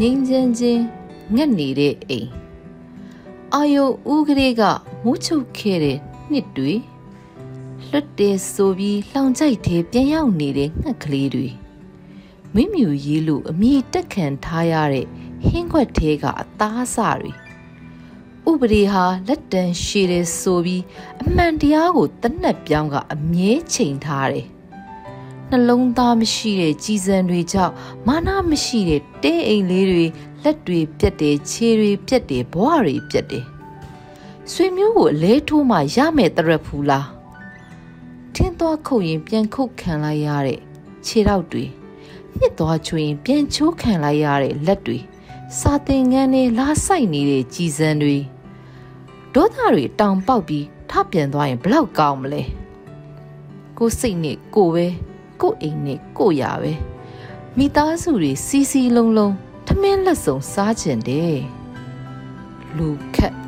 ငိမ့်ချမ်းချင်းငက်နေတဲ့အိမ်အာယုဦးကလေးကမူးချုပ်ခဲ့တဲ့နှစ်တွေလွတ်တယ်ဆိုပြီးလောင်ကြိုက်တဲ့ပြန်ရောက်နေတဲ့ငှက်ကလေးတွေမိမြူရေးလို့အမိတက်ခံထားရတဲ့ဟင်းခွက်သေးကအသားအစတွေဥပဒေဟာလက်တန်ရှည်တယ်ဆိုပြီးအမှန်တရားကိုတနက်ပြောင်းကအမြဲချိန်ထားတယ် နှလုံးသားမရှိတဲ့ကြီးစံတွေကြောင့်မာနမရှိတဲ့တဲအိမ်လေးတွေလက်တွေပြက်တယ်ခြေတွေပြက်တယ်ဘဝတွေပြက်တယ်ဆွေမျိုးကိုအလဲထိုးမှရမယ်တရက်ဖူလားထင်းသွားခုတ်ရင်ပြန်ခုတ်ခံလိုက်ရတဲ့ခြေထောက်တွေမြစ်သွားချွင်ပြန်ချိုးခံလိုက်ရတဲ့လက်တွေစာသင်ငန်းနဲ့လာဆိုင်နေတဲ့ကြည်စံတွေဒေါသတွေတောင်ပေါက်ပြီးထပြန်သွားရင်ဘလောက်ကောင်းမလဲကိုစိတ်နဲ့ကိုပဲ ကိုအိမ်နဲ့ကိုရပဲမိသားစုတွေစီစီလုံးလုံးထမင်းလက်စုံစားကျင်တယ်လူခက်